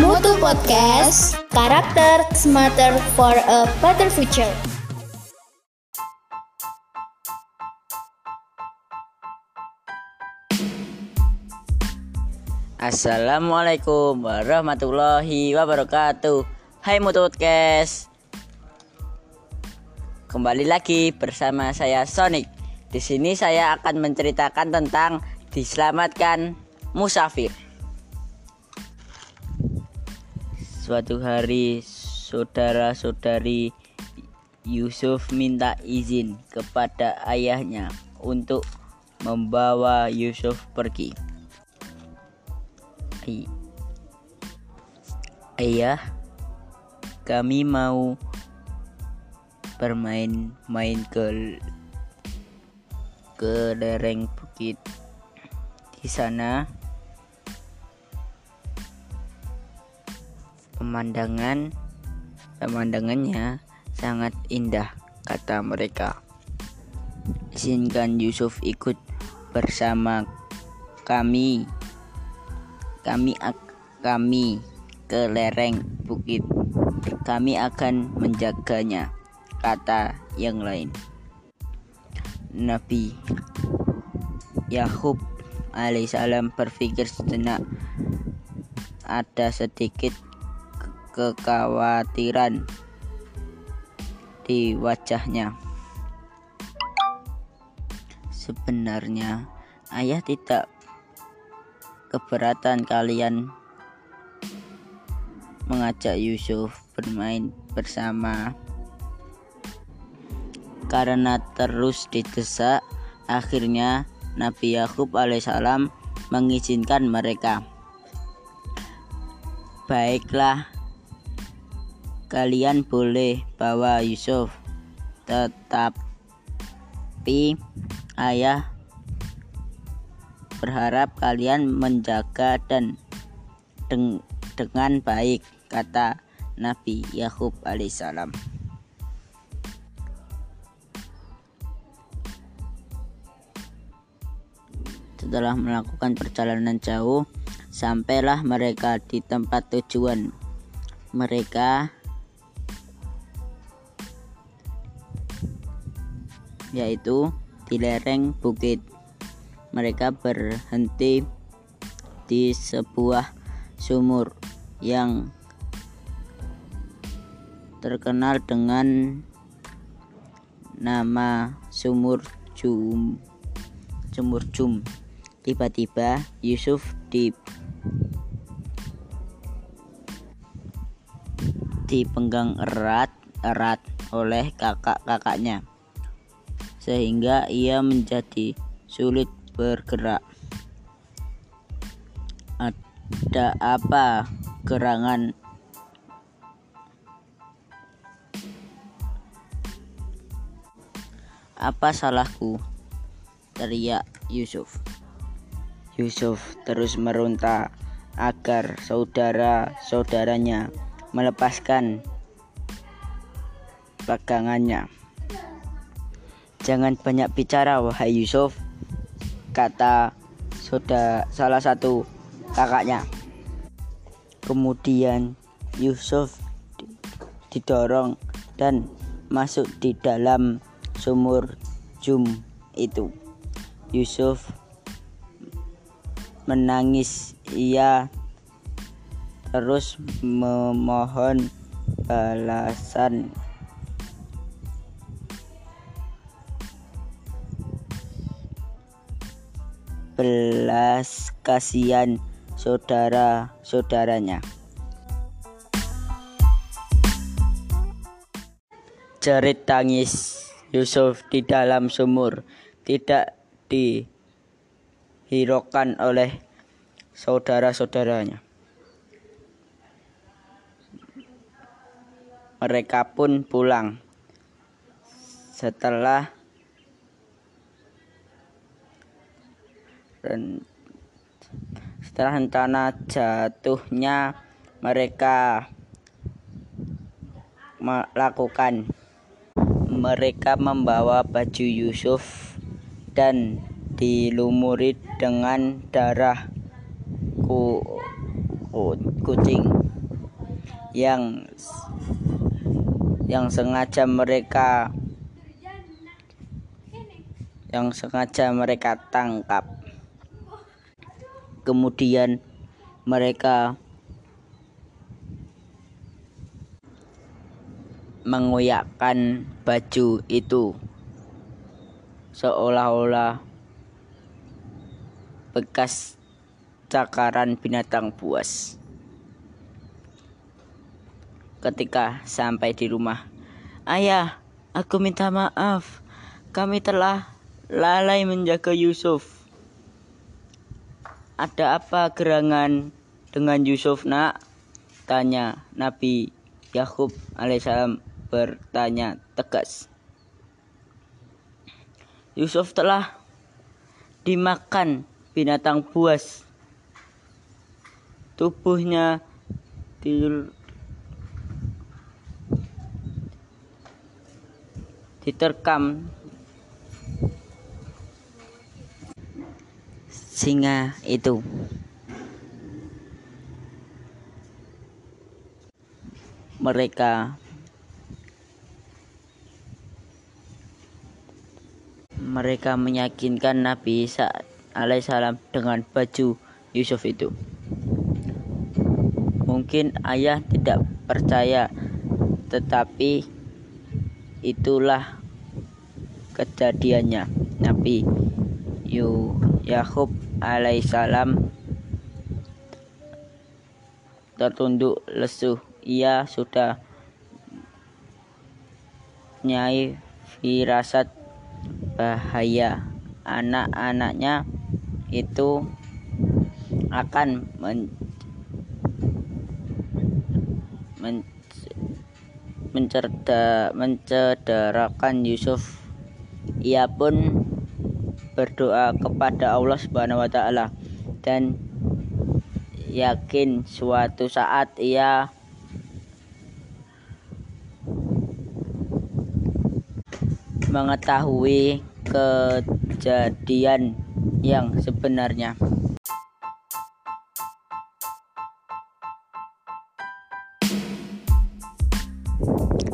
Mutu Podcast, karakter smarter for a better future. Assalamualaikum warahmatullahi wabarakatuh. Hai Mutu Podcast. Kembali lagi bersama saya Sonic. Di sini saya akan menceritakan tentang diselamatkan musafir. Suatu hari saudara-saudari Yusuf minta izin kepada ayahnya untuk membawa Yusuf pergi. Ayah, kami mau bermain-main ke ke lereng bukit. Di sana pemandangan pemandangannya sangat indah, kata mereka. Izinkan Yusuf ikut bersama kami kami kami ke lereng bukit. Kami akan menjaganya, kata yang lain. Nabi Yakub alaihissalam berpikir sejenak. Ada sedikit kekhawatiran di wajahnya. Sebenarnya ayah tidak keberatan kalian mengajak Yusuf bermain bersama karena terus didesak akhirnya Nabi Yakub alaihissalam mengizinkan mereka baiklah kalian boleh bawa Yusuf tetapi ayah berharap kalian menjaga dan deng dengan baik kata Nabi Yakub alaihissalam. Setelah melakukan perjalanan jauh, sampailah mereka di tempat tujuan. Mereka yaitu di lereng bukit mereka berhenti di sebuah sumur yang terkenal dengan nama sumur Jum. Sumur Jum. Tiba-tiba Yusuf di dipenggang erat-erat oleh kakak-kakaknya sehingga ia menjadi sulit bergerak. Ada apa gerangan Apa salahku? teriak Yusuf. Yusuf terus meronta agar saudara-saudaranya melepaskan pegangannya. Jangan banyak bicara, wahai Yusuf, kata sudah salah satu kakaknya. Kemudian Yusuf didorong dan masuk di dalam sumur jum itu. Yusuf menangis. Ia terus memohon balasan belas kasihan saudara-saudaranya. Jerit tangis Yusuf di dalam sumur tidak dihiraukan oleh saudara-saudaranya. Mereka pun pulang. Setelah setelah rencana jatuhnya mereka melakukan mereka membawa baju Yusuf dan dilumuri dengan darah kucing yang yang sengaja mereka yang sengaja mereka tangkap. Kemudian mereka mengoyakkan baju itu seolah-olah bekas cakaran binatang buas. Ketika sampai di rumah, "Ayah, aku minta maaf. Kami telah lalai menjaga Yusuf." Ada apa gerangan dengan Yusuf, Nak? Tanya Nabi Yakub alaihissalam bertanya tegas. Yusuf telah dimakan binatang buas tubuhnya diterkam singa itu mereka mereka meyakinkan Nabi Isa alaihissalam dengan baju Yusuf itu. Mungkin ayah tidak percaya, tetapi itulah kejadiannya. Nabi Yakub alaihissalam tertunduk lesu. Ia sudah nyai firasat bahaya anak-anaknya itu akan men men mencerda mencederakan Yusuf. Ia pun berdoa kepada Allah Subhanahu wa taala dan yakin suatu saat ia mengetahui kejadian yang sebenarnya.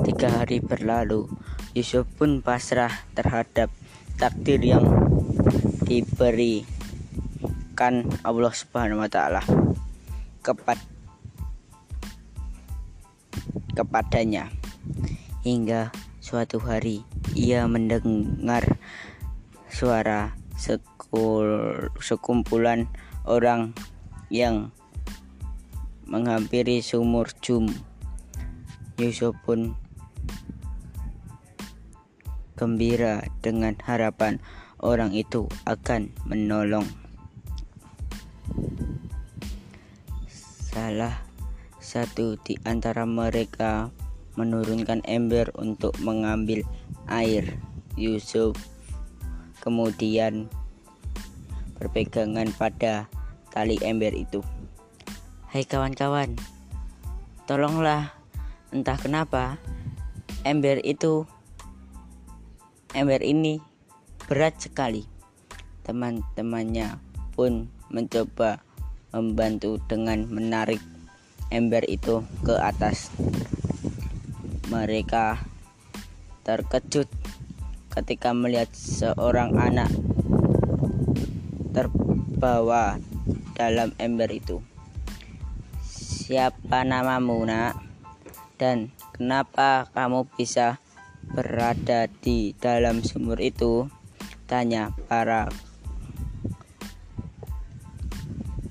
Tiga hari berlalu, Yusuf pun pasrah terhadap takdir yang diberikan Allah Subhanahu wa taala kepad kepadanya. Hingga suatu hari ia mendengar suara sekul, sekumpulan orang yang menghampiri sumur jum. Yusuf pun gembira dengan harapan orang itu akan menolong. Salah satu di antara mereka menurunkan ember untuk mengambil air. Yusuf kemudian berpegangan pada tali ember itu. Hai kawan-kawan, tolonglah entah kenapa ember itu ember ini berat sekali. Teman-temannya pun mencoba membantu dengan menarik ember itu ke atas. Mereka terkejut ketika melihat seorang anak terbawa dalam ember itu. Siapa namamu, Nak? Dan kenapa kamu bisa berada di dalam sumur itu? Tanya para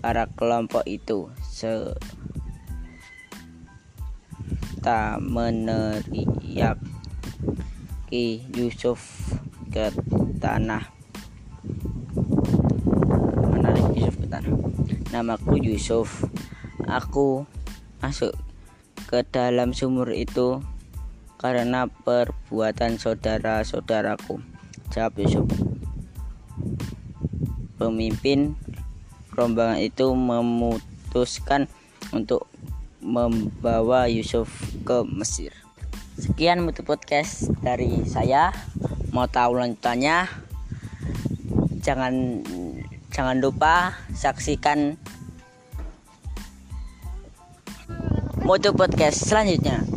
para kelompok itu. Serta meneriaki Yusuf ke tanah. Menarik Yusuf ke tanah. Namaku Yusuf. Aku masuk ke dalam sumur itu karena perbuatan saudara-saudaraku. Jawab Yusuf. Pemimpin rombongan itu memutuskan untuk membawa Yusuf ke Mesir. Sekian mutu podcast dari saya. Mau tahu lanjutannya? Jangan jangan lupa saksikan Moto Podcast selanjutnya.